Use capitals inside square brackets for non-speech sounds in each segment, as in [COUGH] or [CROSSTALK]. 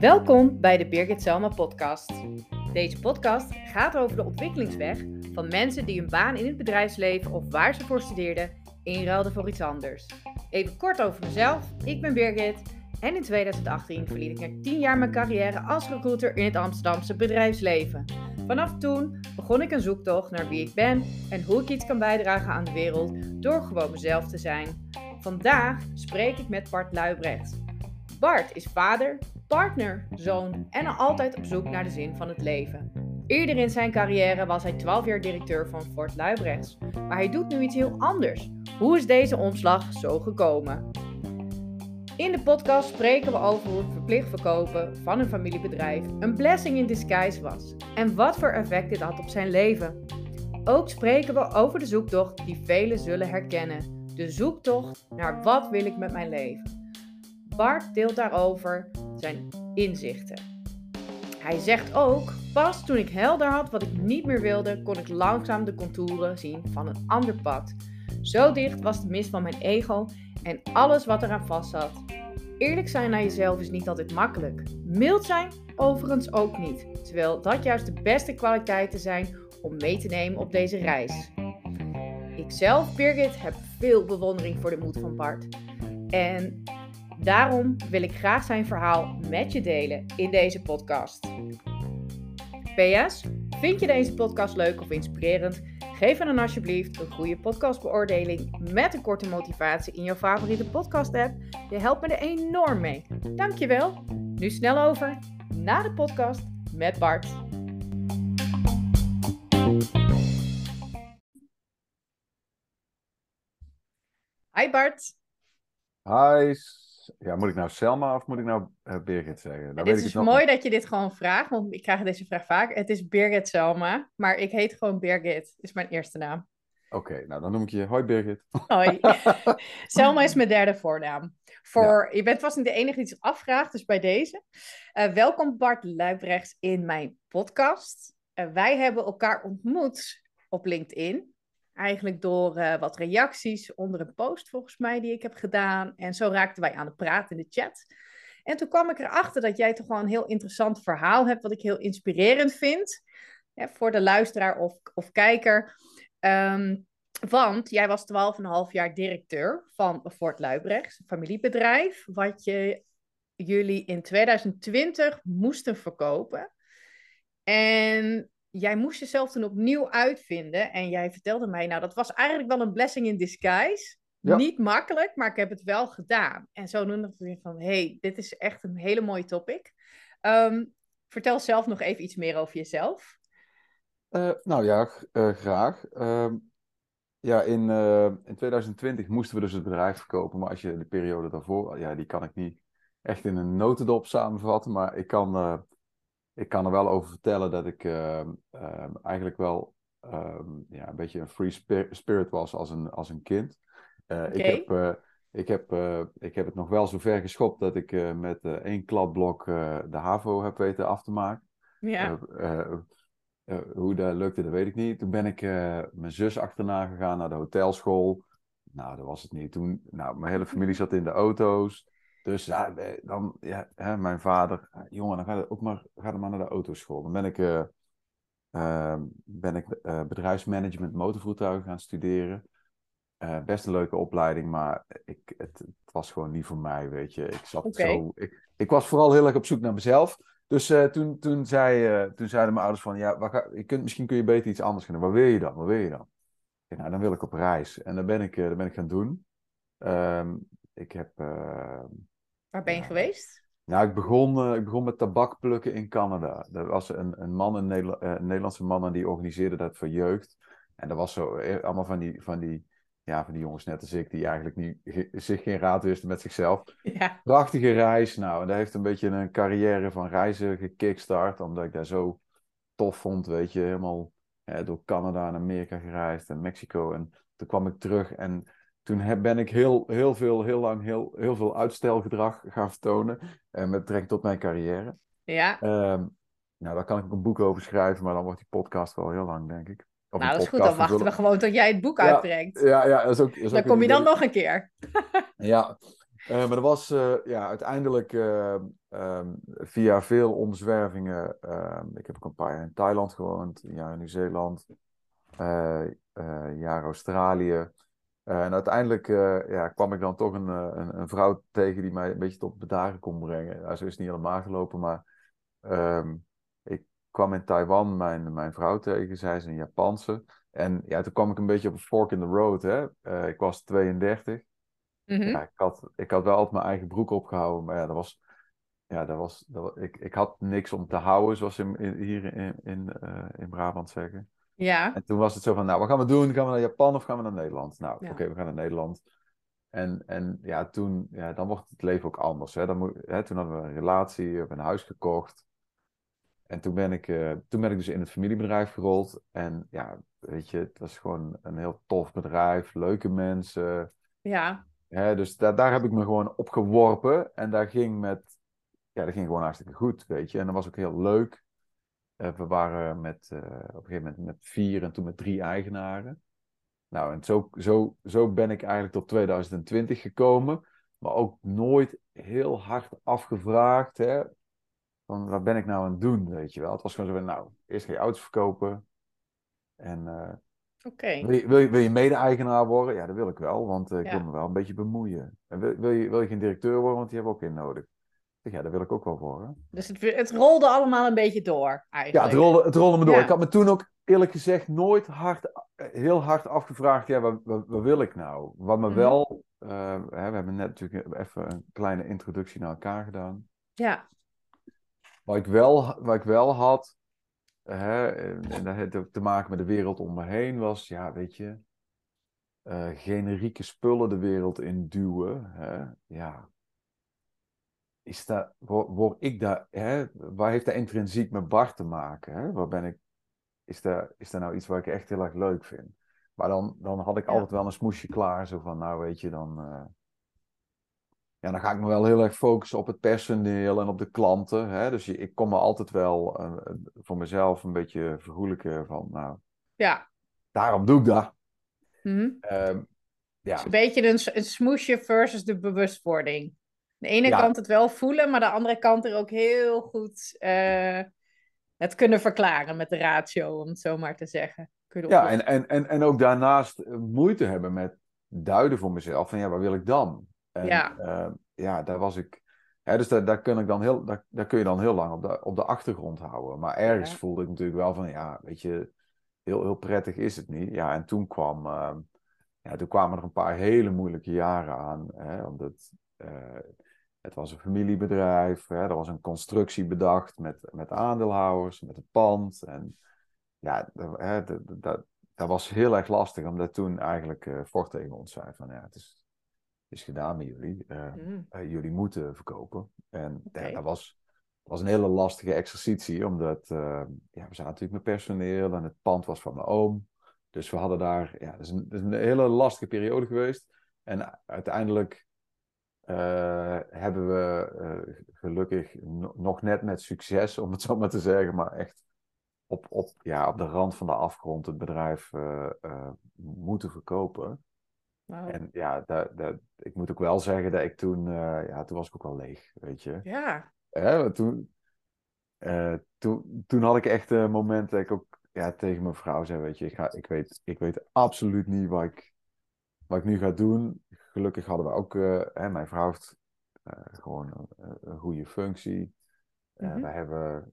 Welkom bij de Birgit Selma podcast. Deze podcast gaat over de ontwikkelingsweg van mensen die een baan in het bedrijfsleven of waar ze voor studeerden inruilden voor iets anders. Even kort over mezelf. Ik ben Birgit en in 2018 verliet ik na 10 jaar mijn carrière als recruiter in het Amsterdamse bedrijfsleven. Vanaf toen begon ik een zoektocht naar wie ik ben en hoe ik iets kan bijdragen aan de wereld door gewoon mezelf te zijn. Vandaag spreek ik met Bart Luibrecht. Bart is vader, partner, zoon en al altijd op zoek naar de zin van het leven. Eerder in zijn carrière was hij 12 jaar directeur van Fort Luibrechts, maar hij doet nu iets heel anders. Hoe is deze omslag zo gekomen? In de podcast spreken we over hoe het verplicht verkopen van een familiebedrijf een blessing in disguise was en wat voor effect dit had op zijn leven. Ook spreken we over de zoektocht die velen zullen herkennen. De zoektocht naar wat wil ik met mijn leven. Bart deelt daarover zijn inzichten. Hij zegt ook: Pas toen ik helder had wat ik niet meer wilde, kon ik langzaam de contouren zien van een ander pad. Zo dicht was de mist van mijn ego en alles wat eraan vast zat. Eerlijk zijn naar jezelf is niet altijd makkelijk. Mild zijn overigens ook niet, terwijl dat juist de beste kwaliteiten zijn om mee te nemen op deze reis. Ikzelf, Birgit, heb veel bewondering voor de moed van Bart. En daarom wil ik graag zijn verhaal met je delen in deze podcast. PS, vind je deze podcast leuk of inspirerend? Geef dan alsjeblieft een goede podcastbeoordeling met een korte motivatie in jouw favoriete podcast-app. Je helpt me er enorm mee. Dankjewel. Nu snel over naar de podcast met Bart. Hi Bart. Hi. Ja, moet ik nou Selma of moet ik nou uh, Birgit zeggen? Het is mooi dat je dit gewoon vraagt, want ik krijg deze vraag vaak. Het is Birgit Selma, maar ik heet gewoon Birgit. is mijn eerste naam. Oké, nou dan noem ik je Hoi Birgit. Hoi. [LAUGHS] Selma is mijn derde voornaam. Voor, Je bent vast niet de enige die zich afvraagt, dus bij deze. Uh, welkom Bart Luibrechts in mijn podcast. Uh, wij hebben elkaar ontmoet op LinkedIn. Eigenlijk door uh, wat reacties onder een post volgens mij die ik heb gedaan. En zo raakten wij aan de praat in de chat. En toen kwam ik erachter dat jij toch wel een heel interessant verhaal hebt, wat ik heel inspirerend vind. voor de luisteraar of, of kijker. Um, want jij was 12,5 jaar directeur van Fort Luibrechts, een familiebedrijf, wat je, jullie in 2020 moesten verkopen. En jij moest jezelf toen opnieuw uitvinden. En jij vertelde mij, nou, dat was eigenlijk wel een blessing in disguise. Niet makkelijk, maar ik heb het wel gedaan. En zo noemde ik van, hey, dit is echt een hele mooie topic. Um, vertel zelf nog even iets meer over jezelf. Uh, nou ja, uh, graag. Uh, ja, in, uh, in 2020 moesten we dus het bedrijf verkopen. Maar als je de periode daarvoor, ja, die kan ik niet echt in een notendop samenvatten. Maar ik kan ik kan er wel over vertellen dat ik uh, uh, eigenlijk wel uh, ja, een beetje een free spirit was als een, als een kind. Uh, okay. ik, heb, ik, heb, uh, ik heb het nog wel zo ver geschopt dat ik met één kladblok de HAVO heb weten af te maken. Ja. hoe dat lukte, dat weet ik niet. Toen ben ik mijn zus achterna gegaan naar de hotelschool. Nou, dat was het niet. Toen, nou, mijn hele familie zat in de auto's. Dus ja, dan, ja, hè, mijn vader, jongen, dan ga je ook maar, ga maar naar de autoschool. Dan ben ik, uh, uh, ben ik uh, bedrijfsmanagement motorvoertuigen gaan studeren. best een leuke opleiding, maar ik, het, het, was gewoon niet voor mij, weet je. Ik, zat okay. zo, ik, ik was vooral heel erg op zoek naar mezelf. Dus toen, toen, zei, toen zeiden mijn ouders van, ja, ga, je kunt, misschien kun je beter iets anders gaan doen. Wat wil je dan? Wat wil je dan? Ja, nou, dan wil ik op reis. En dat ben ik, dat ben ik gaan doen. Um, ik heb Waar ben je geweest? Nou, ik begon, uh, ik begon met tabak plukken in Canada. Er was een, een man, een, Nederla een Nederlandse man, en die organiseerde dat voor jeugd. En dat was zo, eh, allemaal van die, van die, ja, van die jongens net als ik, die eigenlijk niet, zich geen raad wisten met zichzelf. [LAUGHS] Ja. Prachtige reis. Nou, en dat heeft een beetje een carrière van reizen gekickstart, omdat ik daar zo tof vond, weet je. Helemaal door Canada en Amerika gereisd en Mexico. En toen kwam ik terug en toen heb, ben ik heel, heel veel, heel lang, heel, heel veel uitstelgedrag gaan vertonen. Uh, met betrekking tot mijn carrière. Ja. Um, nou, daar kan ik ook een boek over schrijven, maar dan wordt die podcast wel heel lang, denk ik. Of nou, dat is goed. Dan wachten we gewoon tot jij het boek Ja, uitbrengt. Ja, ja, dat is ook. dat is Dan ook kom je dan nog een keer. [LAUGHS] Ja, eh, maar dat was eh, ja, uiteindelijk eh, ehm, via veel omzwervingen. ehm, ik heb ook een paar jaar in Thailand gewoond, een jaar in Nieuw-Zeeland, een jaar Australië. Eh, en uiteindelijk eh, ja, kwam ik dan toch een, eh, een, een vrouw tegen die mij een beetje tot bedaren kon brengen. Nou, zo is het niet helemaal gelopen, maar ehm, ik kwam in Taiwan mijn, mijn vrouw tegen. Zij is een Japanse. En ja, toen kwam ik een beetje op een fork in the road. Hè? Ik was 32. Mhm. Ja, ik had, ik had wel altijd mijn eigen broek opgehouden, maar ja, dat was, ja, dat was, dat ik, ik had niks om te houden, zoals ze in, in- hier in, in, in Brabant zeggen. Ja. En toen was het zo van, nou, wat gaan we doen? Gaan we naar Japan of gaan we naar Nederland? Nou, Ja. oké, we gaan naar Nederland. En, en ja, toen, ja, dan wordt het leven ook anders. Hè? Dan moet, hè, toen hadden we een relatie, we hebben een huis gekocht. En toen ben ik, eh, toen ben ik dus in het familiebedrijf gerold. En ja, weet je, het was gewoon een heel tof bedrijf, leuke mensen. Ja. Hè, dus daar, daar heb ik me gewoon op geworpen. En daar ging met, ja, dat ging gewoon hartstikke goed, weet je. En dat was ook heel leuk. Eh, we waren met, eh, op een gegeven moment met vier en toen met drie eigenaren. Nou, en zo, zo, zo ben ik eigenlijk tot 2020 gekomen. Maar ook nooit heel hard afgevraagd, hè. Van, wat ben ik nou aan het doen, weet je wel. Het was gewoon zo van, nou, eerst ga je auto's verkopen. En eh, Oké. wil je, wil je, wil je mede-eigenaar worden? Ja, dat wil ik wel, want ik Ja. wil me wel een beetje bemoeien. En wil, wil, je, wil je geen directeur worden, want die hebben we ook in nodig. Ja, dat wil ik ook wel worden. Dus het, het rolde allemaal een beetje door, Ja, eigenlijk. het rolde, het rolde me door. Ja. Ik had me toen ook eerlijk gezegd nooit hard, eh, heel hard afgevraagd, ja, wat, wat, wat wil ik nou? Wat me Mhm. wel, eh, hè, we hebben net natuurlijk even een kleine introductie naar elkaar gedaan. Ja. Wat ik wel, wat ik wel had, hè, en en dat heeft ook te maken met de wereld om me heen, was, ja, weet je, eh, generieke spullen de wereld in duwen. Hè, ja. Is dat, word, ik daar, hè, waar heeft dat intrinsiek met Bart te maken? Hè? Waar ben ik, is dat, is dat nou iets wat ik echt heel erg leuk vind? Maar dan, dan had ik Ja. altijd wel een smoesje klaar, zo van, nou weet je, dan, eh, ja, dan ga ik me wel heel erg focussen op het personeel en op de klanten. Hè? Dus ik kon me altijd wel eh, voor mezelf een beetje vergoelijken van, nou, Ja. daarom doe ik dat. Mhm. Ehm, ja. Dus een beetje een smoesje versus de bewustwording. Aan de ene Ja. kant het wel voelen, maar de andere kant er ook heel goed eh, het kunnen verklaren met de ratio, om het zo maar te zeggen. Kunnen Ja, oplossen. en, en, en, en ook daarnaast eh, moeite hebben met duiden voor mezelf van ja, wat wil ik dan? En, Ja. eh, ja, daar was ik. Hè, dus daar, daar, kun ik dan heel, daar, daar kun je dan heel lang op de, op de achtergrond houden. Maar ergens Ja. voelde ik natuurlijk wel van ja, weet je, heel, heel prettig is het niet. Ja, en toen kwam, ja, toen kwamen er een paar hele moeilijke jaren aan. Hè, omdat het was een familiebedrijf, hè, er was een constructie bedacht met, met aandeelhouders, met het pand. En ja, dat, hè, dat, dat, was heel erg lastig, omdat toen eigenlijk eh Ford tegen ons zei van ja, het is, het is gedaan met jullie. Eh, Mhm. eh, jullie moeten verkopen. En ja, dat was, was een hele lastige exercitie, omdat ja, we zaten natuurlijk met personeel en het pand was van mijn oom. Dus we hadden daar, ja, dat is een, dat is een hele lastige periode geweest. En uiteindelijk eh, hebben we eh, gelukkig no- nog net met succes, om het zo maar te zeggen, maar echt op, op, ja, op de rand van de afgrond het bedrijf eh, moeten verkopen. En ja, dat, dat, ik moet ook wel zeggen dat ik toen, ja, toen was ik ook wel leeg, weet je. Ja. Hè, toen, toen, toen had ik echt een moment dat ik ook ja, tegen mijn vrouw zei, weet je, ik, ga, ik, weet, ik weet absoluut niet wat ik, wat ik nu ga doen. Gelukkig hadden we ook, eh, hè, mijn vrouw heeft eh, gewoon een, een goede functie. Eh, Mhm. wij hebben,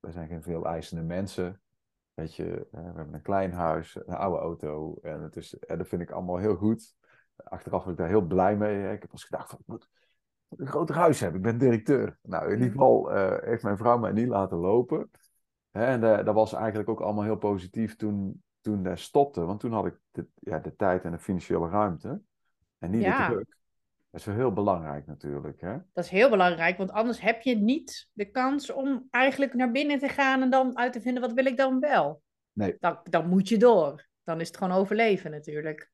wij zijn geen veel eisende mensen. Weet je, we hebben een klein huis, een oude auto. En, het is, en dat vind ik allemaal heel goed. Achteraf ben ik daar heel blij mee. hè. Ik heb eens gedacht, van, ik moet een groter huis hebben. Ik ben directeur. Nou, in ieder Mhm. geval heeft mijn vrouw mij niet laten lopen. Hè, en dat was eigenlijk ook allemaal heel positief toen, toen dat stopte. Want toen had ik de, ja, de tijd en de financiële ruimte. En niet Ja. de druk. Dat is wel heel belangrijk natuurlijk. Hè? Dat is heel belangrijk, want anders heb je niet de kans om eigenlijk naar binnen te gaan en dan uit te vinden wat wil ik dan wel. Nee. Dan, dan moet je door. Dan is het gewoon overleven natuurlijk.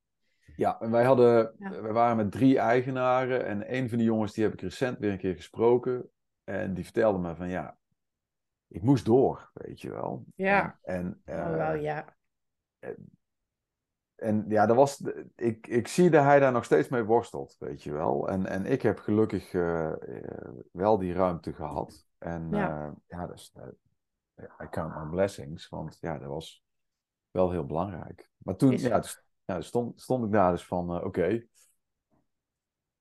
Ja, en wij hadden, Ja. wij waren met drie eigenaren en een van die jongens die heb ik recent weer een keer gesproken. En die vertelde me van ja, ik moest door, weet je wel. Ja. En, en, oh, wel, eh, ja. En ja, dat was, ik, ik zie dat hij daar nog steeds mee worstelt, weet je wel. En, en ik heb gelukkig eh, eh, wel die ruimte gehad. En Ja. ja, ja dus, eh, I count my blessings, want ja, dat was wel heel belangrijk. Maar toen, ja, dus, ja, stond, stond ik daar dus van, eh, oké.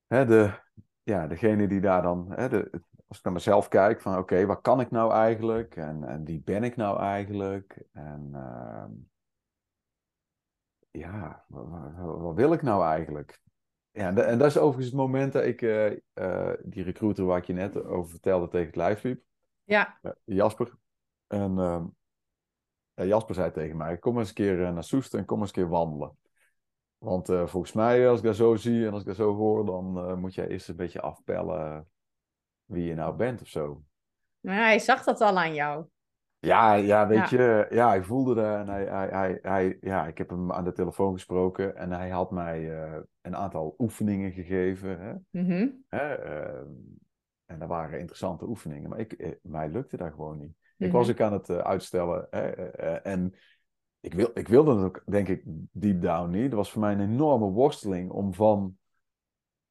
De, ja, degene die daar dan, hè, de, als ik naar mezelf kijk, van oké, wat kan ik nou eigenlijk? En, en wie ben ik nou eigenlijk? En ehm, ja, wat, wil ik nou eigenlijk? Ja, en, da- en dat is overigens het moment dat ik eh, eh, die recruiter waar ik je net over vertelde tegen het lijf liep, Ja, eh, Jasper. En ehm, ja, Jasper zei tegen mij, kom eens een keer naar Soest en kom eens een keer wandelen. Want volgens mij, als ik dat zo zie en als ik dat zo hoor, dan moet jij eerst een beetje afpellen wie je nou bent of zo. maar hij zag dat al aan jou. Ja, ja, weet Ja. je, ja, hij voelde dat en hij, hij, hij, hij, ja, ik heb hem aan de telefoon gesproken en hij had mij eh, een aantal oefeningen gegeven. Hè? Mhm. Hè? ehm, en dat waren interessante oefeningen, maar ik, eh, mij lukte dat gewoon niet. Ik Mhm. was ook aan het eh, uitstellen hè? en ik, wil, ik wilde het ook, denk ik, deep down niet. Het was voor mij een enorme worsteling om van,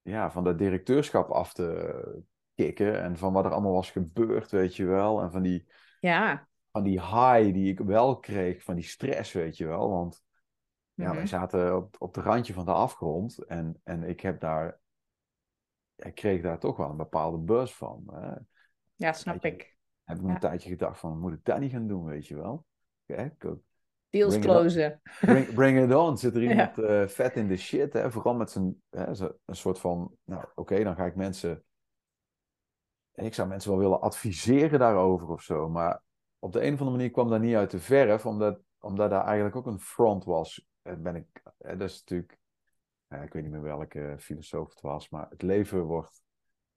ja, van dat directeurschap af te kicken en van wat er allemaal was gebeurd, weet je wel. En van die, Ja. Van die high die ik wel kreeg, van die stress, weet je wel. Want ja, Mhm. wij zaten op, op de randje van de afgrond en, en ik heb daar, ik kreeg daar toch wel een bepaalde buzz van. Hè. Ja, snap je, ik. Heb ik Ja. een tijdje gedacht van, moet ik dat niet gaan doen, weet je wel. Hè, ik- Deals closen. Bring, bring it on. Zit er [LAUGHS] Ja. iemand eh, vet in de shit, hè? Vooral met zijn, hè, zo- een soort van, nou oké, dan ga ik mensen, ik zou mensen wel willen adviseren daarover of zo, maar op de een of andere manier kwam dat niet uit de verf, omdat, omdat daar eigenlijk ook een front was. Eh, Ben ik, eh, dat is natuurlijk, ik weet niet meer welke filosoof het was, maar het leven wordt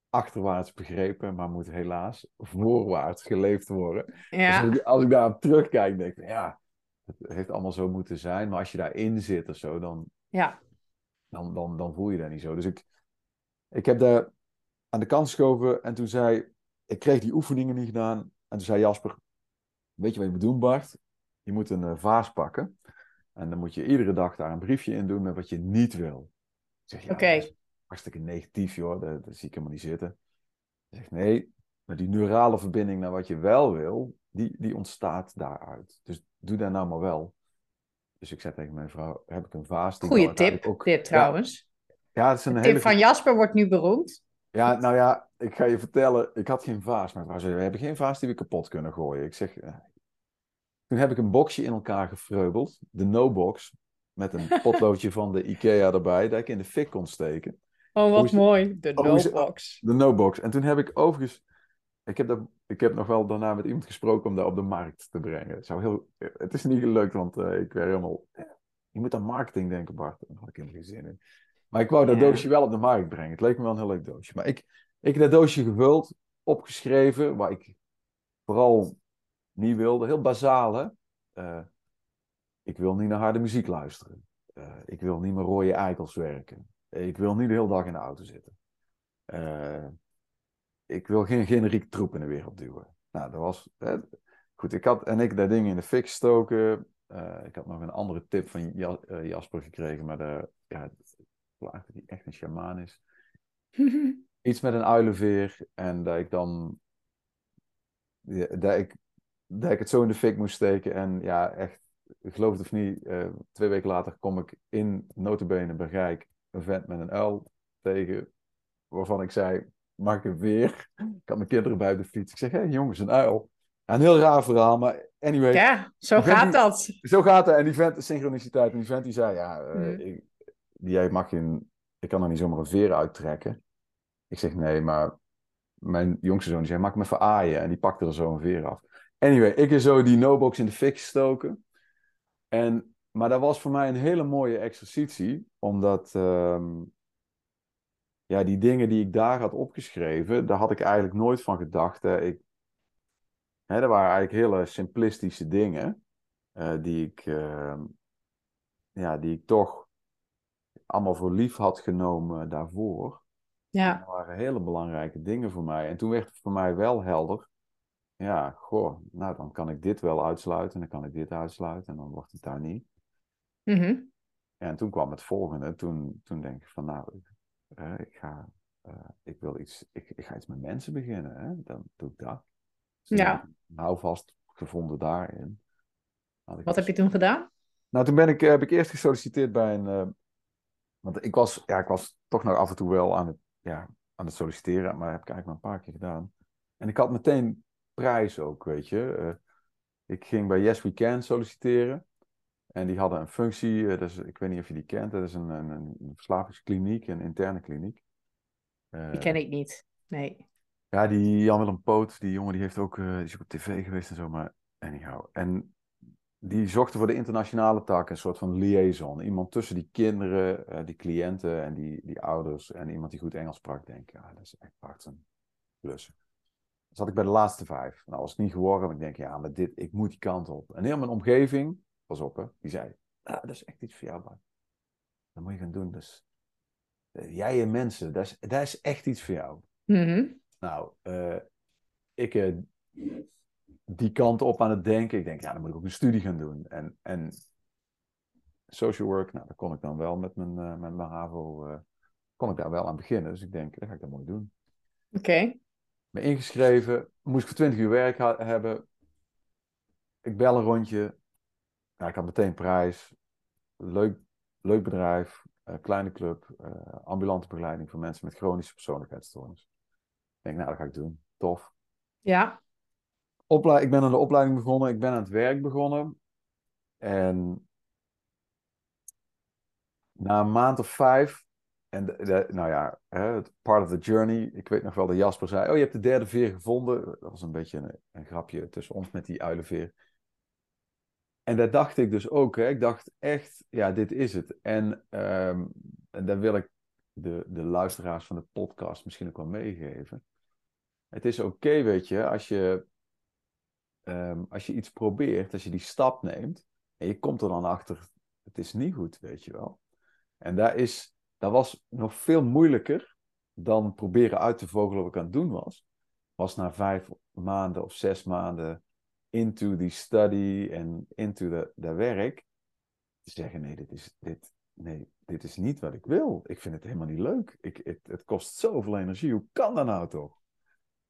achterwaarts begrepen, maar moet helaas voorwaarts geleefd worden. Dus Ja. als ik- als ik daar op terugkijk, denk ik, ja, het heeft allemaal zo moeten zijn. Maar als je daarin zit of zo, dan, Ja. dan, dan, dan voel je dat niet zo. Dus ik, ik heb daar aan de kant geschoven en toen zei, ik kreeg die oefeningen niet gedaan. En toen zei Jasper, weet je wat je moet doen Bart? Je moet een eh, vaas pakken. En dan moet je iedere dag daar een briefje in doen met wat je niet wil. Zeg, ja, Oké. dat is hartstikke negatief joh, dat, dat zie ik helemaal niet zitten. Zegt, nee, maar die neurale verbinding naar wat je wel wil, die, die ontstaat daaruit. Dus doe dat nou maar wel. Dus ik zei tegen mijn vrouw, heb ik een vaas? Die Goeie tip, ook- dit trouwens. Ja, ja, het is een De hele tip van Jasper wordt nu beroemd. Ja, nou ja, ik ga je vertellen, ik had geen vaas. Mijn vrouw zei, we hebben geen vaas die we kapot kunnen gooien. Ik zeg, eh. toen heb ik een boxje in elkaar gefreubeld, de no-box, met een [LAUGHS] potloodje van de Ikea erbij, dat ik in de fik kon steken. Oh, wat mooi. De het- no-box. De no-box. En toen heb ik overigens, ik heb, dat, ik heb nog wel daarna met iemand gesproken om dat op de markt te brengen. Het, zou heel, het is niet gelukt, want eh, ik werd helemaal, je moet aan marketing denken Bart. Daar had ik helemaal geen zin in. Maar ik wou dat Ja. doosje wel op de markt brengen. Het leek me wel een heel leuk doosje. Maar ik, ik heb dat doosje gevuld, opgeschreven, waar ik vooral niet wilde. Heel bazaal, hè. Eh, ik wil niet naar harde muziek luisteren. Eh, ik wil niet meer rode eikels werken. Ik wil niet de hele dag in de auto zitten. Eh, ik wil geen generiek troep in de wereld duwen. Nou, dat was... hè, goed, ik had... En ik dat ding in de fik gestoken. Eh, ik had nog een andere tip van Ja- Jasper gekregen, maar de, ja, dat hij echt een shamaan is. [LAUGHS] Iets met een uilenveer en dat ik dan... ja, Dat ik, dat ik het zo in de fik moest steken en ja, echt... Geloof het of niet, eh, twee weken later kom ik in notabene Bergijk een vent met een uil tegen, waarvan ik zei, mag ik veer? [LAUGHS] Ik had mijn kinderen bij op de fiets. Ik zeg, hé hey, jongens, een uil. Ja, een heel raar verhaal, maar anyway, Ja, zo gaat die- dat. zo gaat het. En die vent, synchroniciteit, en die vent die zei, ja, eh, Mhm. ik, jij mag geen, ik kan er niet zomaar een veer uittrekken. Ik zeg, nee, maar mijn jongste zoon die zei, mag ik hem even? En die pakte er zo een veer af. Anyway, ik heb zo die no-box in de fik gestoken. En, maar dat was voor mij een hele mooie exercitie, omdat ehm, ja, die dingen die ik daar had opgeschreven, daar had ik eigenlijk nooit van gedacht. Hè. Ik, hè, dat waren eigenlijk hele simplistische dingen, eh, die, ik, ehm, ja, die ik toch allemaal voor lief had genomen daarvoor. Ja, Dat waren hele belangrijke dingen voor mij. En toen werd het voor mij wel helder ja, goh, nou dan kan ik dit wel uitsluiten, dan kan ik dit uitsluiten en dan wordt het daar niet. Mhm. En toen kwam het volgende, toen, toen denk ik van nou, eh, ik, ga, eh, ik wil iets, ik, ik ga iets met mensen beginnen, hè? dan doe ik dat. Dus Ja. Hou vast gevonden daarin. Ik Wat dus- heb je toen gedaan? Nou, toen ben ik, heb ik eerst gesolliciteerd bij een. Want ik was, ja, ik was toch nog af en toe wel aan het, ja, aan het solliciteren, maar heb ik eigenlijk maar een paar keer gedaan. En ik had meteen prijs ook, weet je. Eh, ik ging bij Yes We Can solliciteren. En die hadden een functie, eh, dus, ik weet niet of je die kent, dat is een, een, een verslavingskliniek, een interne kliniek. Eh, Die ken ik niet. Nee. ja, die Jan-Willem Poot, die jongen, die, heeft ook, die is ook op tv geweest en zo, maar anyhow. En die zochten voor de internationale tak een soort van liaison. Iemand tussen die kinderen, eh, die cliënten en die, die ouders en iemand die goed Engels sprak. Denk ik, ja, dat is echt hard een. Dan zat ik bij de laatste vijf. Nou, was het niet geworden, maar ik denk, ja, maar dit, ik moet die kant op. En heel mijn omgeving, pas op hè, die zei, ah, dat is echt iets voor jou, Bart. Dat moet je gaan doen. Dus, jij en mensen, dat is, dat is echt iets voor jou. Mhm. Nou, eh, ik die kant op aan het denken. Ik denk, ja, dan moet ik ook een studie gaan doen. En, en social work, nou, daar kon ik dan wel met mijn, met mijn HAVO, eh, kon ik daar wel aan beginnen. Dus ik denk, dan ga ik dat mooi doen. Oké. Me ingeschreven, moest ik voor 20 uur werk hebben. Ik bel een rondje. Nou, ik had meteen prijs. Leuk, leuk bedrijf, eh, kleine club, ambulante begeleiding voor mensen met chronische persoonlijkheidsstoornis. Ik denk, nou, dat ga ik doen. Tof. Ja. Ik ben aan de opleiding begonnen, ik ben aan het werk begonnen. En na een maand of vijf, en nou ja, part of the journey. Ik weet nog wel dat Jasper zei: Oh, je hebt de derde veer gevonden. Dat was een beetje een, een grapje tussen ons met die uilenveer. En dat dacht ik dus ook. Hè. Ik dacht echt, ja, dit is het. En, ehm, en daar wil ik de, de luisteraars van de podcast misschien ook wel meegeven. Het is oké, weet je, als je ehm, als je iets probeert, als je die stap neemt, en je komt er dan achter, het is niet goed, weet je wel. En daar is, dat was nog veel moeilijker dan proberen uit te vogelen wat ik aan het doen was. Was na vijf maanden of zes maanden into die study en into dat werk, te zeggen, nee, dit is, dit, nee, dit is niet wat ik wil. Ik vind het helemaal niet leuk. Ik, het, het kost zoveel energie. Hoe kan dat nou toch?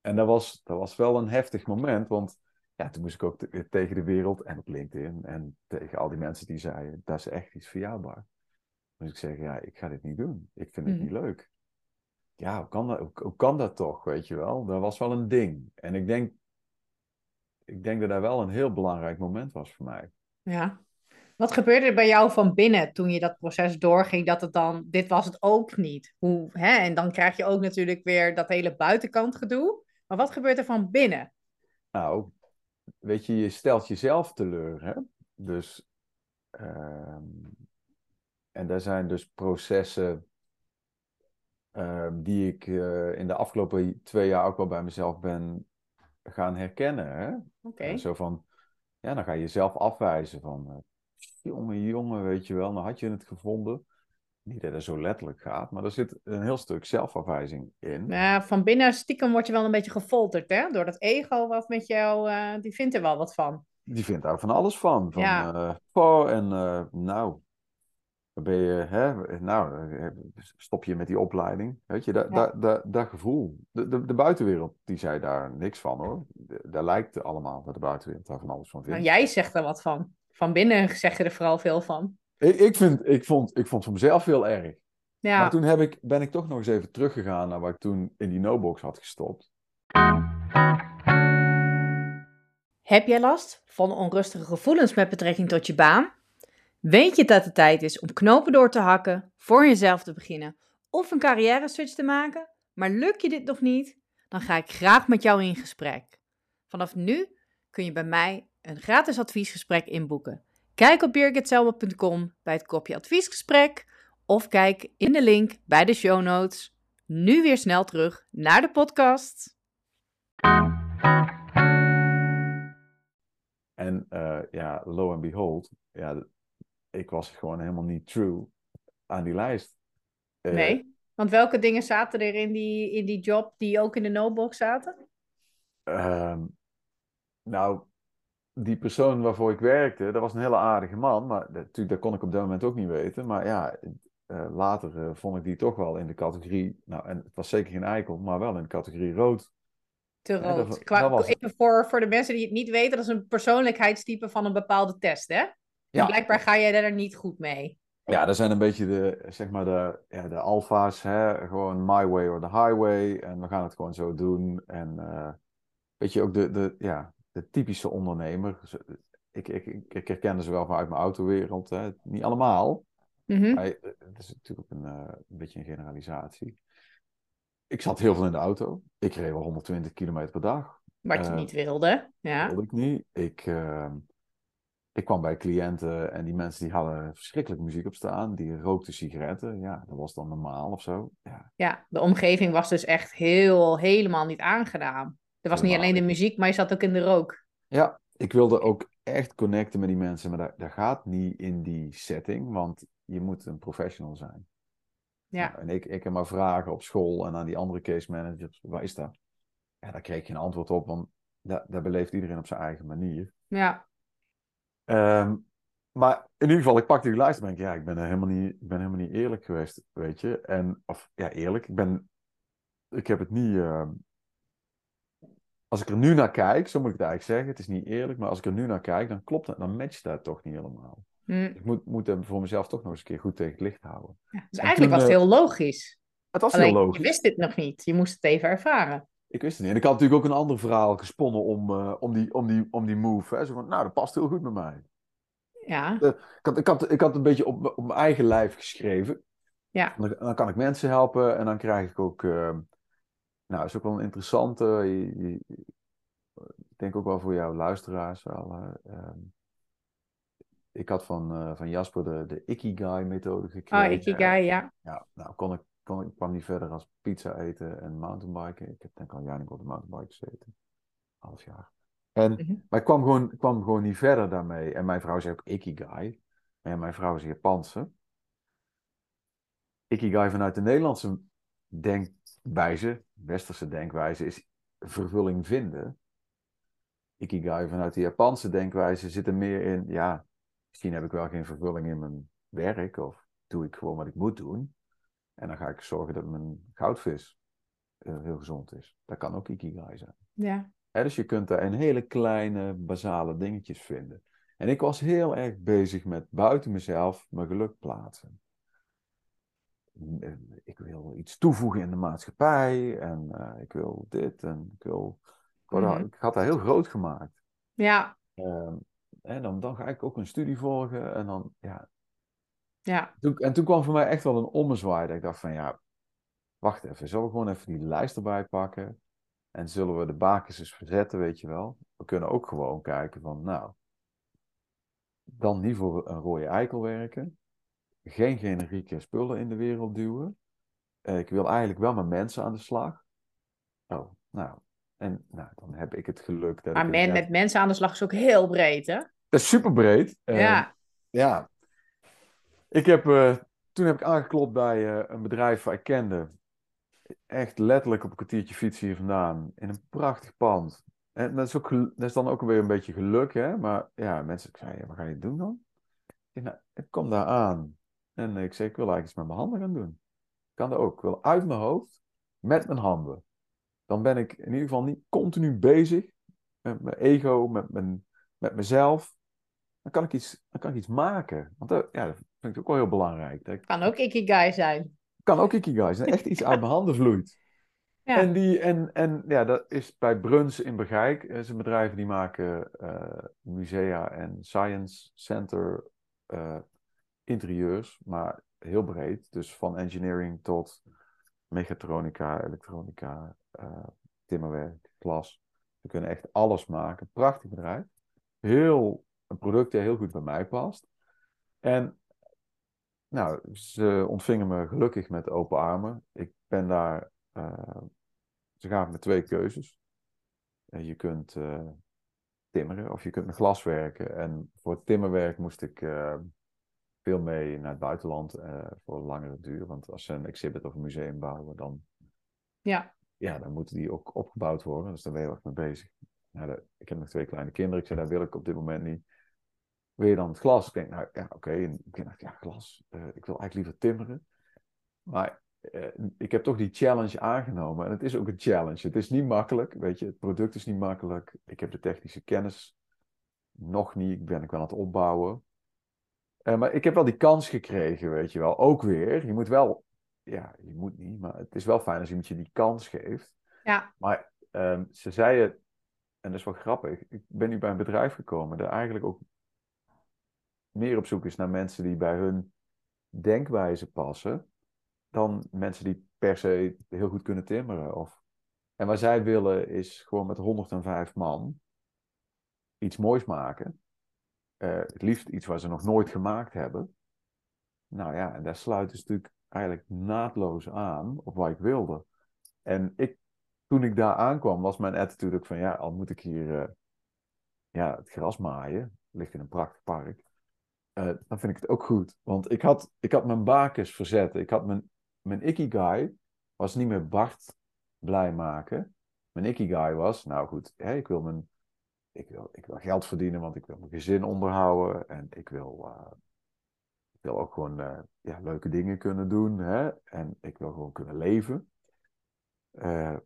En dat was, dat was wel een heftig moment, want ja, toen moest ik ook te- tegen de wereld en op LinkedIn en tegen al die mensen die zeiden, dat is echt iets Bart. Dus ik zeg, ja, ik ga dit niet doen. Ik vind het Mhm. niet leuk. Ja, hoe kan, dat, hoe, hoe kan dat toch, weet je wel? Dat was wel een ding. En ik denk, ik denk dat dat wel een heel belangrijk moment was voor mij. Ja. Wat gebeurde er bij jou van binnen toen je dat proces doorging? Dat het dan, dit was het ook niet. Hoe, hè? En dan krijg je ook natuurlijk weer dat hele buitenkant gedoe. Maar wat gebeurt er van binnen? Nou, weet je, je stelt jezelf teleur, hè? Dus, ehm, en daar zijn dus processen ehm, die ik eh, in de afgelopen twee jaar ook wel bij mezelf ben gaan herkennen, hè? Oké. Eh, zo van, ja, dan ga je jezelf afwijzen van, eh, jongen, jongen, weet je wel, dan had je het gevonden. Niet dat het zo letterlijk gaat, maar er zit een heel stuk zelfafwijzing in. Ja, van binnen stiekem word je wel een beetje gefolterd, hè? Door dat ego wat met jou, eh, die vindt er wel wat van. Die vindt daar van alles van. Van, Ja. oh, en eh, nou, ben je, hè, nou, stop je met die opleiding. Weet je, dat, Ja. dat, dat, dat gevoel. De, de, de buitenwereld, die zei daar niks van hoor. Daar lijkt allemaal dat de buitenwereld daar van alles van vindt. Nou, jij zegt er wat van. Van binnen zeg je er vooral veel van. Ik, ik, vind, ik, vond, ik vond het voor mezelf heel erg. Ja, Maar toen heb ik, ben ik toch nog eens even teruggegaan naar waar ik toen in die no-box had gestopt. Heb jij last van onrustige gevoelens met betrekking tot je baan? Weet je dat het tijd is om knopen door te hakken, voor jezelf te beginnen of een carrière switch te maken? Maar lukt je dit nog niet? Dan ga ik graag met jou in gesprek. Vanaf nu kun je bij mij een gratis adviesgesprek inboeken. Kijk op birgitselma.com bij het kopje adviesgesprek of kijk in de link bij de show notes. Nu weer snel terug naar de podcast. En eh, ja, lo and behold, ja, ik was gewoon helemaal niet true aan die lijst. Eh, Nee, want welke dingen zaten er in die, in die job die ook in de no-box zaten? ehm, Nou, die persoon waarvoor ik werkte, dat was een hele aardige man. Maar dat, natuurlijk, dat kon ik op dat moment ook niet weten. Maar ja, eh, later eh, vond ik die toch wel in de categorie. Nou, en het was zeker geen eikel, maar wel in de categorie rood. Te Ja, rood. dat- Qua- dat was- Even voor, voor de mensen die het niet weten, dat is een persoonlijkheidstype van een bepaalde test, hè? En blijkbaar ga jij daar niet goed mee. Ja, dat zijn een beetje de, zeg maar de, ja, de alfa's, hè? gewoon my way or the highway. En we gaan het gewoon zo doen. En eh, weet je, ook de, de, ja, de typische ondernemer. Ik, ik, ik, herkende ze wel vanuit mijn autowereld. Hè? Niet allemaal. Mhm. Maar eh, het is natuurlijk een, eh, een beetje een generalisatie. Ik zat heel veel in de auto. Ik reed wel 120 kilometer per dag. Wat je Eh, niet wilde. Ja. wilde ik niet. Ik, eh, ik kwam bij cliënten en die mensen die hadden verschrikkelijk muziek op staan. Die rookten sigaretten. Ja, dat was dan normaal of zo. Ja, ja, de omgeving was dus echt heel, helemaal niet aangenaam. Er was niet alleen de muziek, maar je zat ook in de rook. ja ik wilde ook echt connecten met die mensen. Maar dat, dat gaat niet in die setting, want je moet een professional zijn. Ja. Nou, en ik, ik heb maar vragen op school en aan die andere case managers. Waar is dat? Ja, daar kreeg je een antwoord op, want dat, dat beleeft iedereen op zijn eigen manier. Ja. Ehm, maar in ieder geval, ik pakte die lijst en denk, ja, ik ben, helemaal niet, ik ben helemaal niet eerlijk geweest, weet je. En, of ja, eerlijk, ik ben, ik heb het niet, ehm, als ik er nu naar kijk, zo moet ik het eigenlijk zeggen, het is niet eerlijk, maar als ik er nu naar kijk, dan klopt het, dan matcht dat toch niet helemaal. Hm. Ik moet, moet hem voor mezelf toch nog eens een keer goed tegen het licht houden. Ja, Dus En eigenlijk toen, was het eh, heel logisch. Het was Alleen, heel je logisch. wist dit nog niet. Je moest het even ervaren. Ik wist het niet. En ik had natuurlijk ook een ander verhaal gesponnen om, eh, om, die, om, die, om die move. Hè. Zo van, nou, dat past heel goed bij mij. Ja. Ik had, ik had, ik had een beetje op, op mijn eigen lijf geschreven. Ja. Dan, dan kan ik mensen helpen en dan krijg ik ook... eh, nou, is ook wel een interessante... je- je- ik denk ook wel voor jouw luisteraars wel. eh, ehm, ik had van, eh, van Jasper de, de Ikigai-methode gekregen. Oh, Ikigai, ja. Ja, nou kon ik, kon ik kwam niet verder als pizza eten en mountainbiken. Ik heb denk ik al niet op de mountainbike gezeten. Half jaar. En, Mhm. Maar ik kwam gewoon, kwam gewoon niet verder daarmee. En mijn vrouw zei ook Ikigai. Ja, mijn vrouw is Japanse. Ikigai vanuit de Nederlandse denkwijze, westerse denkwijze, is vervulling vinden. Ikigai vanuit de Japanse denkwijze zit er meer in, ja, misschien heb ik wel geen vervulling in mijn werk of doe ik gewoon wat ik moet doen. En dan ga ik zorgen dat mijn goudvis eh, heel gezond is. Dat kan ook Ikigai zijn. Ja. Dus je kunt daar een hele kleine, basale dingetjes vinden. En ik was heel erg bezig met buiten mezelf mijn geluk plaatsen. Ik wil iets toevoegen in de maatschappij en eh, ik wil dit en ik wil. Ik, Mhm. had dat heel groot gemaakt. Ja. Ehm, en dan, dan ga ik ook een studie volgen en dan, ja. Ja. Toen, en toen kwam voor mij echt wel een ommezwaai dat ik dacht van, ja, wacht even, zullen we gewoon even die lijst erbij pakken? En zullen we de bakens eens verzetten, weet je wel? We kunnen ook gewoon kijken van, nou, dan niet voor een rode eikel werken. Geen generieke spullen in de wereld duwen. Eh, ik wil eigenlijk wel met mensen aan de slag. Oh, nou. En nou, dan heb ik het geluk dat Maar ik... men, inderdaad- met mensen aan de slag is ook heel breed, hè? Dat is super breed. ja. Ja. Ik heb, eh, toen heb ik aangeklopt bij eh, een bedrijf waar ik kende. Echt letterlijk op een kwartiertje fietsen hier vandaan. In een prachtig pand. En dat is, ook, dat is dan ook weer een beetje geluk, hè. Maar ja, mensen ik zei, ja, wat ga je doen dan? Ik, nou, ik kom daar aan. En ik zei, ik wil eigenlijk iets met mijn handen gaan doen. Kan dat ook. Ik wil uit mijn hoofd, met mijn handen. Dan ben ik in ieder geval niet continu bezig met mijn ego, met, mijn, met mezelf dan kan ik iets, dan kan ik iets maken. Want dat, ja, dat vind ik ook wel heel belangrijk. Dat ik- Kan ook Ikigai zijn. kan ook ikigai zijn. Echt iets uit mijn handen vloeit. Ja. En, die, en, en ja, dat is bij Bruns in Bergijk. Dat is een bedrijf die maken eh, musea en science center eh, interieurs. Maar heel breed. Dus van engineering tot mechatronica, elektronica, eh, timmerwerk, glas. Ze kunnen echt alles maken. Prachtig bedrijf. Heel, een product dat heel goed bij mij past. En nou, ze ontvingen me gelukkig met open armen. Ik ben daar, eh, ze gaven me twee keuzes. Eh, je kunt timmeren of je kunt met glas werken. En voor timmerwerk moest ik veel mee naar het buitenland eh, voor een langere duur. Want als ze een exhibit of een museum bouwen, dan, Ja. ja, dan moeten die ook opgebouwd worden. Dus daar ben je ook mee bezig. nou, de, ik heb nog twee kleine kinderen. Ik zei, dat wil ik op dit moment niet. Wil je dan het glas? Ik denk, nou ja, oké. En ik dacht, ja, glas. Uh, ik wil eigenlijk liever timmeren. Maar uh, ik heb toch die challenge aangenomen. En het is ook een challenge. Het is niet makkelijk, weet je. Het product is niet makkelijk. Ik heb de technische kennis nog niet. Ik ben ik wel aan het opbouwen. Uh, maar ik heb wel die kans gekregen, weet je wel. Ook weer. Je moet wel, ja, je moet niet. Maar het is wel fijn als iemand je die kans geeft. Ja. Maar um, ze zeiden, en dat is wel grappig. Ik ben nu bij een bedrijf gekomen dat eigenlijk ook meer op zoek is naar mensen die bij hun denkwijze passen. Dan mensen die per se heel goed kunnen timmeren. Of... En wat zij willen is gewoon met 105 man iets moois maken. Uh, het liefst iets waar ze nog nooit gemaakt hebben. Nou ja, en daar sluit dus natuurlijk eigenlijk naadloos aan op wat ik wilde. En ik, toen ik daar aankwam, was mijn attitude ook van ja, al moet ik hier uh, ja, het gras maaien. Ligt in een prachtig park. Uh, dan vind ik het ook goed. Want ik had, ik had mijn bakens verzet. Ik had mijn, mijn ikigai was niet meer Bart blij maken. Mijn ikigai was, nou goed, hè, ik wil mijn ik wil, ik wil geld verdienen, want ik wil mijn gezin onderhouden. En ik wil, uh, ik wil ook gewoon uh, ja, leuke dingen kunnen doen. Hè? En ik wil gewoon kunnen leven. Uh,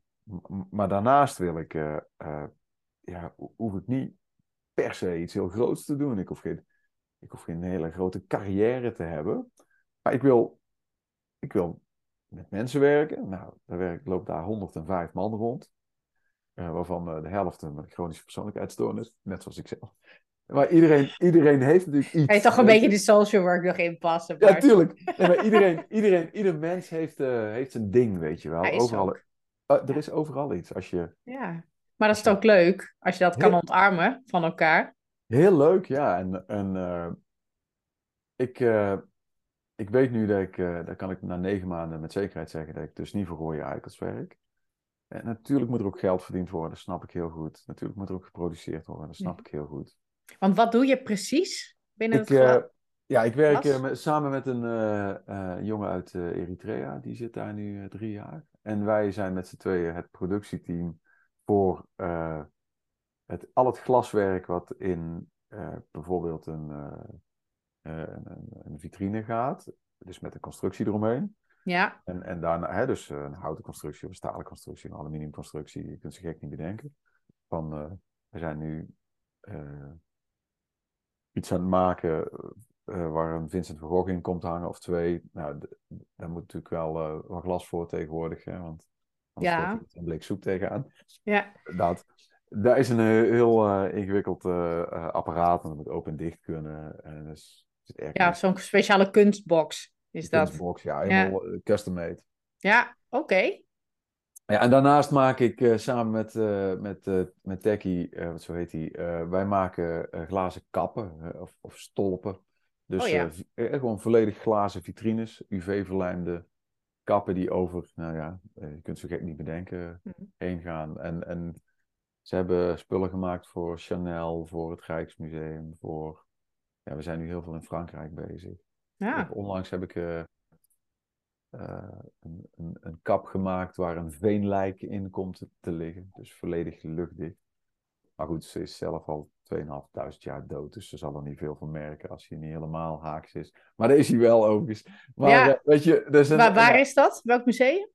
maar daarnaast wil ik, ja, hoef ik niet per se iets heel groots te doen. Ik hoef geen, ik hoef geen hele grote carrière te hebben. Maar ik wil, ik wil met mensen werken. Nou, daar werk, loopt daar 105 man rond. Uh, waarvan uh, de helft een chronische persoonlijkheidsstoornis, net zoals ik zelf. Maar iedereen, iedereen heeft natuurlijk iets. Hij toch een beetje de social work nog inpassen. Ja, tuurlijk. Nee, maar iedereen, iedereen, ieder mens heeft, uh, heeft zijn ding, weet je wel. Hij is overal, er is overal iets. Als je... Ja, maar dat is toch leuk als je dat kan ontarmen van elkaar. Heel leuk, ja. En, en ik, eh, ik weet nu dat ik, eh dat kan ik na negen maanden met zekerheid zeggen, dat ik dus niet voor rode eikels werk. En natuurlijk moet er ook geld verdiend worden, dat snap ik heel goed. Natuurlijk moet er ook geproduceerd worden, dat snap Ja. ik heel goed. Want wat doe je precies binnen Ik, het eh, ja, ik werk eh, met- samen met een eh, eh, jongen uit eh, Eritrea, die zit daar nu eh, drie jaar. En wij zijn met z'n tweeën het productieteam voor eh, het, al het glaswerk wat in eh, bijvoorbeeld een, eh, eh, een, een vitrine gaat. Dus met een constructie eromheen. Ja, En, en daarna, hè, dus eh, een houten constructie of een stalen constructie, een aluminiumconstructie, je kunt ze gek niet bedenken. Van, eh, we zijn nu eh, iets aan het maken waar een Vincent van Gogh in komt hangen of twee. Nou, daar moet natuurlijk wel wat glas voor tegenwoordig, hè, want anders Ja. je er een blik soep tegenaan. ja. Dat, daar is een heel ingewikkeld apparaat en dat moet open en dicht kunnen. En dus, ja zo'n speciale kunstbox is dat. Kunstbox, ja, helemaal eh, custom made. Ja, oké. Ja, en daarnaast maak ik eh, samen met, eh met, met Techie, wat zo heet hij, wij maken glazen kappen of, of stolpen. Dus Oh ja. gewoon volledig glazen vitrines, UV-verlijmde kappen die over, nou ja, je kunt zo gek niet bedenken, Mhm. heen gaan. En, en ze hebben spullen gemaakt voor Chanel, voor het Rijksmuseum, voor... Ja, we zijn nu heel veel in Frankrijk bezig. Ja, onlangs heb ik eh, eh, een, een, een kap gemaakt waar een veenlijk in komt te, liggen. Dus volledig luchtdicht. Maar goed, ze is zelf al 2.500 jaar dood. Dus ze zal er niet veel van merken als hij niet helemaal haaks is. Maar dat is hij wel overigens. Maar Ja. eh, weet je, een, waar, waar is dat? Welk museum?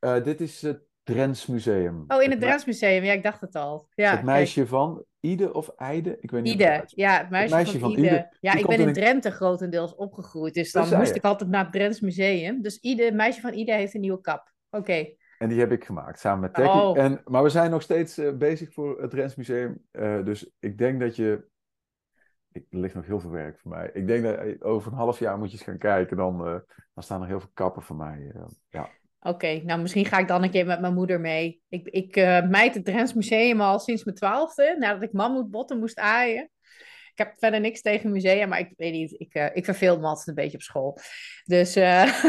dit is het Drents Museum. Oh, in het Drents Museum. Ja, ik dacht het al. Ja, het meisje van Ide of Eide? Ik weet niet het Ide, ja, het meisje, meisje van, van Ide. Ide, Ja, ik ben in Drenthe grotendeels opgegroeid, dus dan moest je. ik altijd naar het Drents Museum. Dus Ide, het meisje van Ide heeft een nieuwe kap. Oké, En die heb ik gemaakt samen met Techie. Oh. En, maar we zijn nog steeds eh, bezig voor het Drents Museum. Eh, dus ik denk dat je. Ik, er ligt nog heel veel werk voor mij. Ik denk dat eh, over een half jaar moet je eens gaan kijken. Dan, dan staan er heel veel kappen voor mij. ja. Oké, nou misschien ga ik dan een keer met mijn moeder mee. Ik, ik eh meid het Drents Museum al sinds mijn twaalfde, nadat ik mammoetbotten moest aaien. Ik heb verder niks tegen musea, maar ik weet niet, ik, eh, ik verveel me altijd een beetje op school. Dus, eh,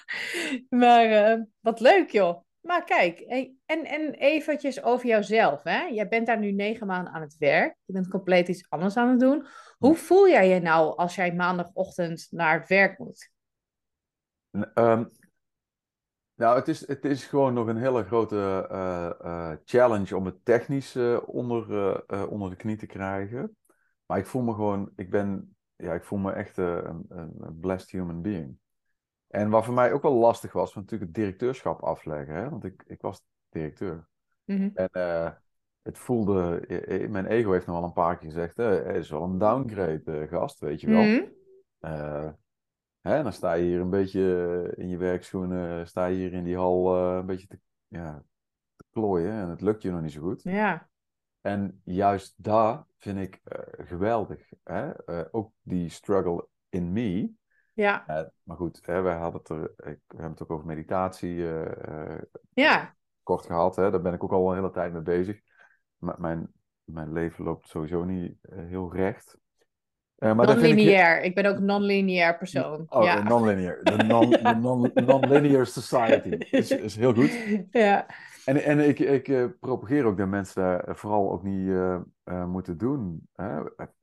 [LAUGHS] maar wat leuk joh. Maar kijk, en, en eventjes over jouzelf. Hè? Jij bent daar nu negen maanden aan het werk. Je bent compleet iets anders aan het doen. Hoe voel jij je nou als jij maandagochtend naar het werk moet? Ehm, Nou, het is, het is gewoon nog een hele grote eh, eh, challenge om het technisch eh, onder, onder de knie te krijgen. Maar ik voel me gewoon, ik ben, ja, ik voel me echt een, een blessed human being. En wat voor mij ook wel lastig was, was natuurlijk het directeurschap afleggen. Hè? Want ik, ik was directeur. Mhm. En het voelde, mijn ego heeft nog wel een paar keer gezegd, eh, het is wel een downgrade, gast, weet je wel. Eh, hè, dan sta je hier een beetje eh, in je werkschoenen, sta je hier in die hal eh, een beetje te, ja, te klooien en het lukt je nog niet zo goed. Ja. En juist daar vind ik eh, geweldig. Hè? Ook die struggle in me. Ja. Maar goed, hè, wij hadden het er, ik, we hebben het ook over meditatie Ja. kort gehad. Hè? Daar ben ik ook al een hele tijd mee bezig. Mijn, mijn leven loopt sowieso niet heel recht. Eh, ik- Non-lineair. Ik ben ook een non-lineair persoon. Oh, ja. de non-linear. De non- de non- [LAUGHS] non-linear society. Is, is heel goed. ja. En, en ik, ik eh, propageer ook dat mensen daar eh, vooral ook niet moeten doen. Hè?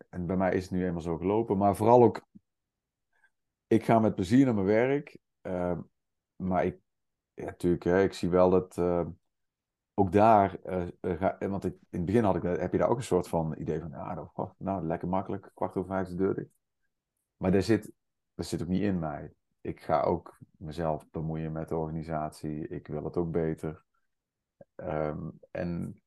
En bij mij is het nu eenmaal zo gelopen. Maar vooral ook, ik ga met plezier naar mijn werk. maar ik, ja, natuurlijk, hè, ik zie wel dat ook daar, eh, eh, ga, want ik, in het begin had ik, heb je daar ook een soort van idee van, ja, nou, oh, nou lekker makkelijk, kwart over vijf is de deur dicht. Maar daar zit, dat zit ook niet in mij. Ik ga ook mezelf bemoeien met de organisatie. Ik wil het ook beter. Ehm, en,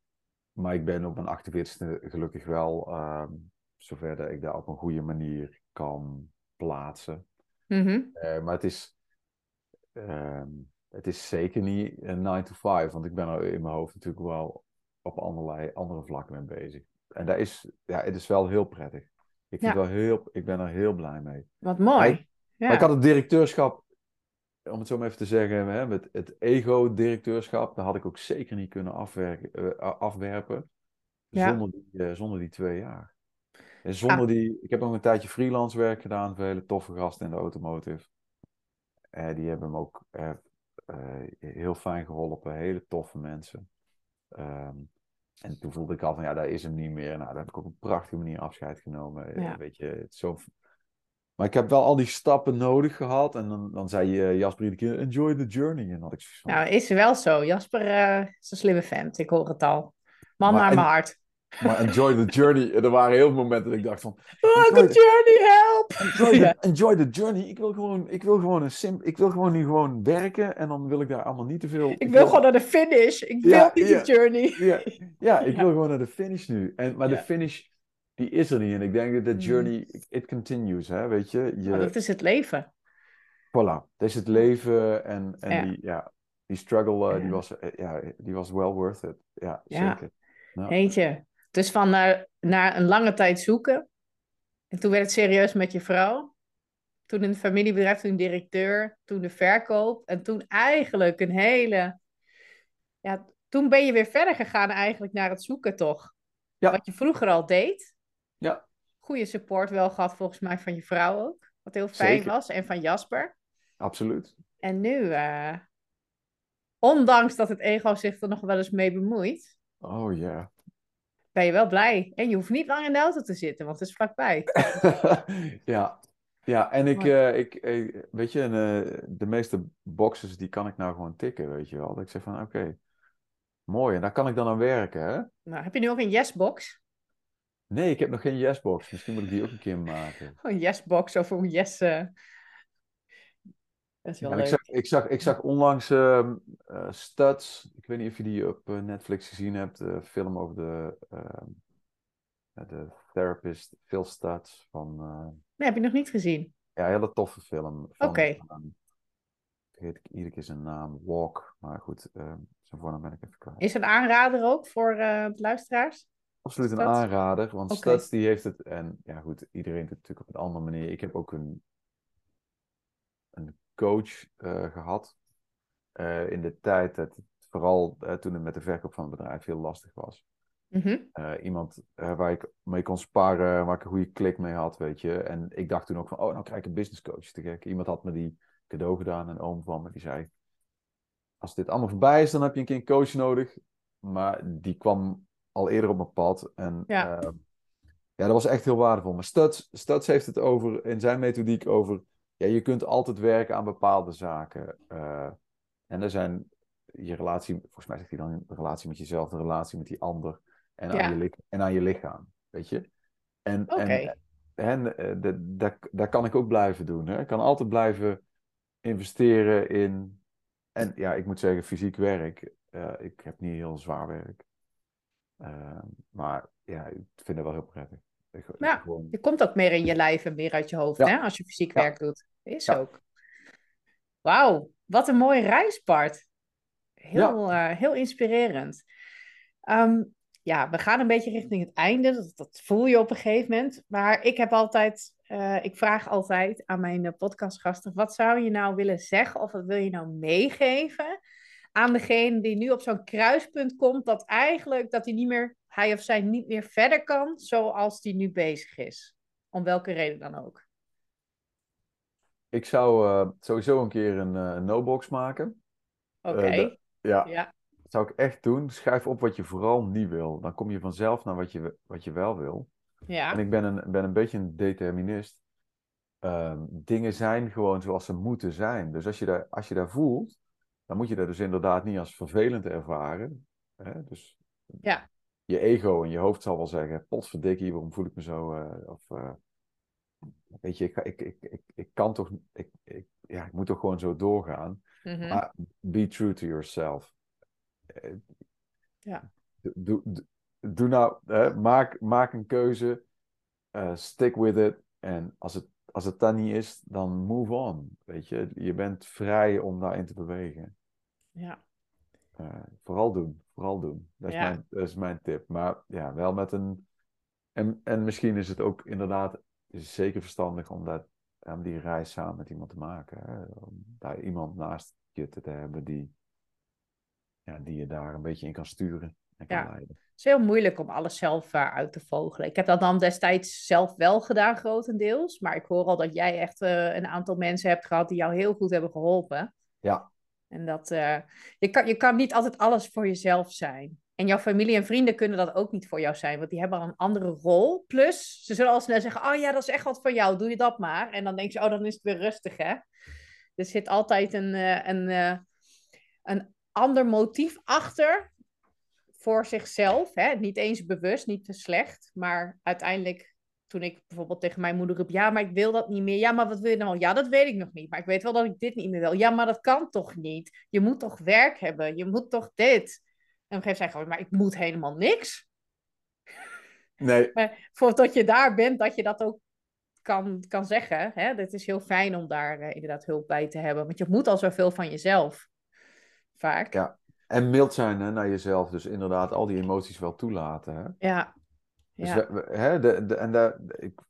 maar ik ben op mijn 48e gelukkig wel ehm, zover dat ik daar op een goede manier kan plaatsen. Mhm. Eh, maar het is, ehm, het is zeker niet een 9 to 5, want ik ben er in mijn hoofd natuurlijk wel op allerlei andere vlakken mee bezig. En dat is, ja, het is wel heel prettig. Ik, vind Ja. wel heel, ik ben er heel blij mee. Wat mooi. Maar Ja. Maar ik had het directeurschap, om het zo maar even te zeggen, hè, met het ego-directeurschap, dat had ik ook zeker niet kunnen afwerken, eh, afwerpen Ja. zonder, die, eh, zonder die twee jaar. En zonder die, ik heb nog een tijdje freelance werk gedaan voor hele toffe gasten in de automotive. Eh, die hebben me ook eh, heel fijn geholpen, hele toffe mensen. Ehm, en toen voelde ik al van, ja, daar is hem niet meer. Nou, daar heb ik op een prachtige manier afscheid genomen. Eh, Ja. Weet je, het is zo... Maar ik heb wel al die stappen nodig gehad. En dan, dan zei je, Jasper iedere keer, enjoy the journey. En had ik van, Nou, is wel zo. Jasper eh, is een slimme vent. Ik hoor het al. Man Maar naar en- mijn hart. maar enjoy the journey. [LAUGHS] Er waren heel veel momenten dat ik dacht van, Oh, the journey, help! Enjoy, the, [LAUGHS] enjoy the journey. Ik wil gewoon, ik wil gewoon een sim, ik wil gewoon nu gewoon werken. En dan wil ik daar allemaal niet te veel... Ik wil gewoon naar de finish. Ik wil Ja, niet ja. de journey. Ja, ja ik wil gewoon naar de finish nu. En, maar de finish, die is er niet. En ik denk dat de Mm. journey, it continues, hè, weet je. je Maar dat is het leven. Voilà, het is het leven en, en. Die, ja, die struggle, eh, die, was, eh, ja, die was well worth it. Ja, zeker. Ja. Eentje. Dus van naar, naar een lange tijd zoeken. En toen werd het serieus met je vrouw. Toen het familiebedrijf, toen directeur. Toen de verkoop. En toen eigenlijk een hele... Ja, toen ben je weer verder gegaan eigenlijk naar het zoeken toch? Ja. Wat je vroeger al deed. Ja. Goede support wel gehad volgens mij van je vrouw ook. Wat heel fijn Zeker. was. En van Jasper. Absoluut. En nu, eh, ondanks dat het ego zich er nog wel eens mee bemoeit, Oh ja. Ben je wel blij. En je hoeft niet lang in de auto te zitten, want het is vlakbij. [LAUGHS] ja. Ja, en ik, eh, ik, weet je, en, eh, de meeste boxes die kan ik nou gewoon tikken, weet je wel. Dat ik zeg van, oké, mooi. En daar kan ik dan aan werken, hè? Nou, heb je nu ook een yesbox? Nee, ik heb nog geen yesbox. Misschien moet ik die ook een keer maken. Oh, [LAUGHS] Een yesbox of een yes... eh. Wel Ja, ik, zag, ik, zag, ik zag onlangs eh, Studs. Ik weet niet of je die op eh, Netflix gezien hebt. De film over de, ehm, de therapist Phil Studs. Van, eh, Nee, heb je nog niet gezien. ja, een hele toffe film. Oké. ehm, vergeet ik iedere keer zijn naam. Walk. Maar goed, zijn voornaam ben ik even kwijt. Is een aanrader ook voor de luisteraars? Absoluut een aanrader. Want. Studs die heeft het. En ja, goed, iedereen doet het natuurlijk op een andere manier. Ik heb ook een coach eh, gehad. eh, in de tijd dat het vooral eh, toen het met de verkoop van het bedrijf heel lastig was. Mhm. Iemand waar ik mee kon sparren, waar ik een goede klik mee had, weet je. En ik dacht toen ook van, oh, nou krijg ik een business coach te gek. Iemand had me die cadeau gedaan, een oom van me, die zei... Als dit allemaal voorbij is, dan heb je een keer een coach nodig. Maar die kwam al eerder op mijn pad. En Ja. ja, ja dat was echt heel waardevol. Maar Studs, Studs heeft het over, in zijn methodiek over... Ja, je kunt altijd werken aan bepaalde zaken. Eh, En er zijn je relatie, volgens mij zegt hij dan de relatie met jezelf, de relatie met die ander en, Ja. aan, je, en aan je lichaam, weet je. En, en, en eh, dat, dat, dat kan ik ook blijven doen. Hè? Ik kan altijd blijven investeren in, en ja, ik moet zeggen, fysiek werk. Eh, ik heb niet heel zwaar werk. Eh, maar ja, ik vind het wel heel prettig. Ja. gewoon, Je komt ook meer in je lijf en meer uit je hoofd, Ja. hè? Als je fysiek Ja. werk doet. Is ook. Wauw, wat een mooie reis, Bart. Heel, eh, heel inspirerend. Ehm, ja, we gaan een beetje richting het einde. Dat, dat voel je op een gegeven moment. Maar ik heb altijd, eh, ik vraag altijd aan mijn podcastgasten: wat zou je nou willen zeggen of wat wil je nou meegeven aan degene die nu op zo'n kruispunt komt, dat eigenlijk dat hij niet meer, hij of zij niet meer verder kan zoals die nu bezig is? Om welke reden dan ook. ik zou eh, sowieso een keer een eh, no-box maken. Oké, Eh, de- ja, ja, dat zou ik echt doen. Schrijf op wat je vooral niet wil. Dan kom je vanzelf naar wat je, wat je wel wil. ja, En ik ben een, ben een beetje een determinist. Ehm, dingen zijn gewoon zoals ze moeten zijn. Dus als je, daar, als je daar voelt, dan moet je dat dus inderdaad niet als vervelend ervaren. Hè? Dus Ja. je ego en je hoofd zal wel zeggen, potverdikkie, waarom voel ik me zo? eh, of, eh, weet je, ik, ik, ik, ik, ik kan toch, ik, ik, ja, ik moet toch gewoon zo doorgaan. mhm, Maar be true to yourself. Eh, Ja. Doe, doe, nou, hè, maak, maak een keuze, stick with it. En als het, als het dan niet is, dan move on. Weet je, je bent vrij om daarin te bewegen. Ja, Eh, vooral doen, vooral doen. Dat is, Ja. mijn, dat is mijn tip. Maar ja, wel met een. En, en misschien is het ook inderdaad is zeker verstandig om, dat, om die reis samen met iemand te maken. Hè? Om daar iemand naast je te hebben die, ja, die je daar een beetje in kan sturen en kan Ja. leiden. Het is heel moeilijk om alles zelf eh, uit te vogelen. Ik heb dat dan destijds zelf wel gedaan, grotendeels. Maar ik hoor al dat jij echt eh, een aantal mensen hebt gehad die jou heel goed hebben geholpen. Ja. En dat eh, je, kan, je kan niet altijd alles voor jezelf zijn. En jouw familie en vrienden kunnen dat ook niet voor jou zijn, want die hebben al een andere rol. Plus, ze zullen al snel zeggen: Oh ja, dat is echt wat voor jou, doe je dat maar. En dan denk je: Oh, dan is het weer rustig, hè? Er zit altijd een, eh, een, eh, een ander motief achter voor zichzelf. Hè? Niet eens bewust, niet te slecht. Maar uiteindelijk, toen ik bijvoorbeeld tegen mijn moeder riep: Ja, maar ik wil dat niet meer. Ja, maar wat wil je nou? Ja, dat weet ik nog niet. Maar ik weet wel dat ik dit niet meer wil. Ja, maar dat kan toch niet? Je moet toch werk hebben? Je moet toch dit? En op een gegeven moment zei ik gewoon: Maar ik moet helemaal niks. Nee, [LAUGHS] Maar voordat je daar bent, dat je dat ook kan, kan zeggen. Hè? Het is heel fijn om daar eh, inderdaad hulp bij te hebben. Want je moet al zoveel van jezelf. Vaak. Ja. en mild zijn hè, naar jezelf. Dus inderdaad al die emoties wel toelaten. Hè? Ja. Dus Ja. we- hè, de, de, en daar, ik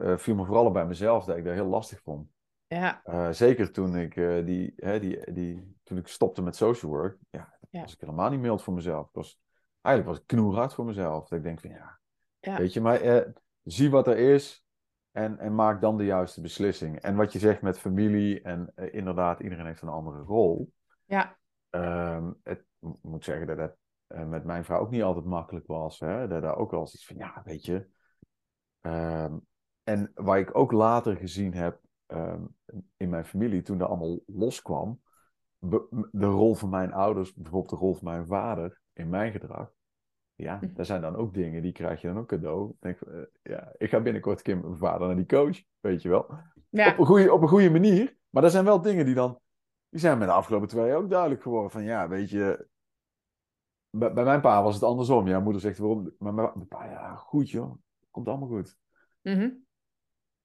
eh, viel me vooral bij mezelf dat ik dat heel lastig vond. Ja. Eh, zeker toen ik, eh, die, hè, die, die, toen ik stopte met social work, ja, Ja. was ik helemaal niet mild voor mezelf. Ik was, eigenlijk was ik knoerhard voor mezelf. Dat ik denk van ja, Ja. weet je, maar zie wat er is en, en maak dan de juiste beslissing. En wat je zegt met familie en inderdaad, iedereen heeft een andere rol. Ja. Ehm, het, ik moet zeggen dat eh, met mijn vrouw ook niet altijd makkelijk was. Hè? Daar ook wel eens iets van, ja, weet je. Ehm, en waar ik ook later gezien heb ehm, in mijn familie, toen dat allemaal loskwam, de rol van mijn ouders, bijvoorbeeld de rol van mijn vader in mijn gedrag. Ja, Hm. daar zijn dan ook dingen, die krijg je dan ook cadeau. Ik denk, eh, ja, ik ga binnenkort een keer met mijn vader naar die coach, weet je wel. Ja. Op, een goede, op een goede manier. Maar er zijn wel dingen die dan, die zijn me de afgelopen twee jaar ook duidelijk geworden. Van ja, weet je, bij, bij mijn pa was het andersom. Ja, moeder zegt waarom, maar mijn, pa, ja, goed joh, komt allemaal goed. Mhm.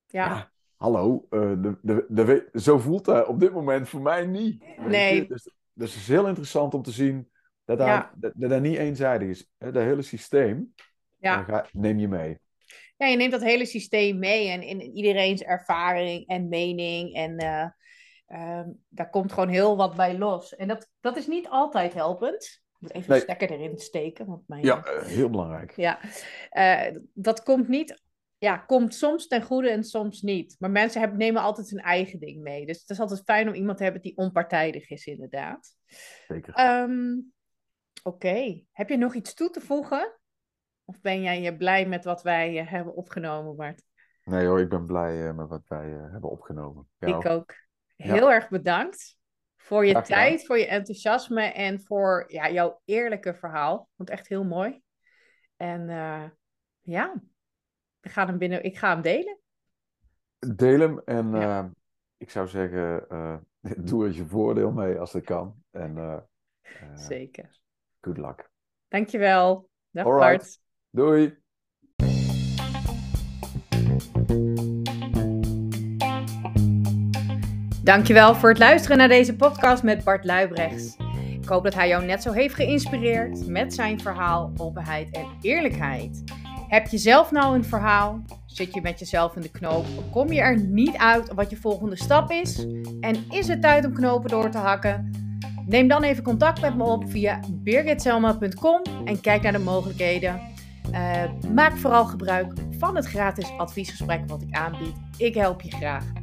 Ja. Ja, hallo, eh, de, de, de, zo voelt dat op dit moment voor mij niet. Nee. Dus, dus het is heel interessant om te zien dat daar, Ja. dat, dat daar niet eenzijdig is. Dat hele systeem Ja. eh, ga- neem je mee. ja, je neemt dat hele systeem mee en in iedereen's ervaring en mening. En eh, ehm, daar komt gewoon heel wat bij los. En dat, dat is niet altijd helpend. Moet even Nee. de stekker erin steken. Want mijn, Ja, eh, heel belangrijk. Ja, eh, dat komt niet. Ja, komt soms ten goede en soms niet. Maar mensen hebben, nemen altijd hun eigen ding mee. Dus het is altijd fijn om iemand te hebben die onpartijdig is, inderdaad. Zeker. Ehm, Oké, heb je nog iets toe te voegen? Of ben jij eh, blij met wat wij eh, hebben opgenomen, Bart? Nee hoor, ik ben blij eh, met wat wij eh, hebben opgenomen. Ja, Ik ook. Ja. Heel erg bedankt Voor je tijd, voor je enthousiasme en voor ja, jouw eerlijke verhaal. Want echt heel mooi. En eh, ja, ik ga hem binnen, ik ga hem delen. Deel hem en Ja. eh, ik zou zeggen, eh, [LAUGHS] doe er je voordeel mee als dat kan. En Zeker. good luck. Dankjewel. Dag Alright. Bart. Doei! Dankjewel voor het luisteren naar deze podcast met Bart Luibrechts. Ik hoop dat hij jou net zo heeft geïnspireerd met zijn verhaal, openheid en eerlijkheid. Heb je zelf nou een verhaal? Zit je met jezelf in de knoop? Kom je er niet uit wat je volgende stap is? En is het tijd om knopen door te hakken? Neem dan even contact met me op via birgitselma.com en kijk naar de mogelijkheden. Eh, maak vooral gebruik van het gratis adviesgesprek wat ik aanbied. Ik help je graag.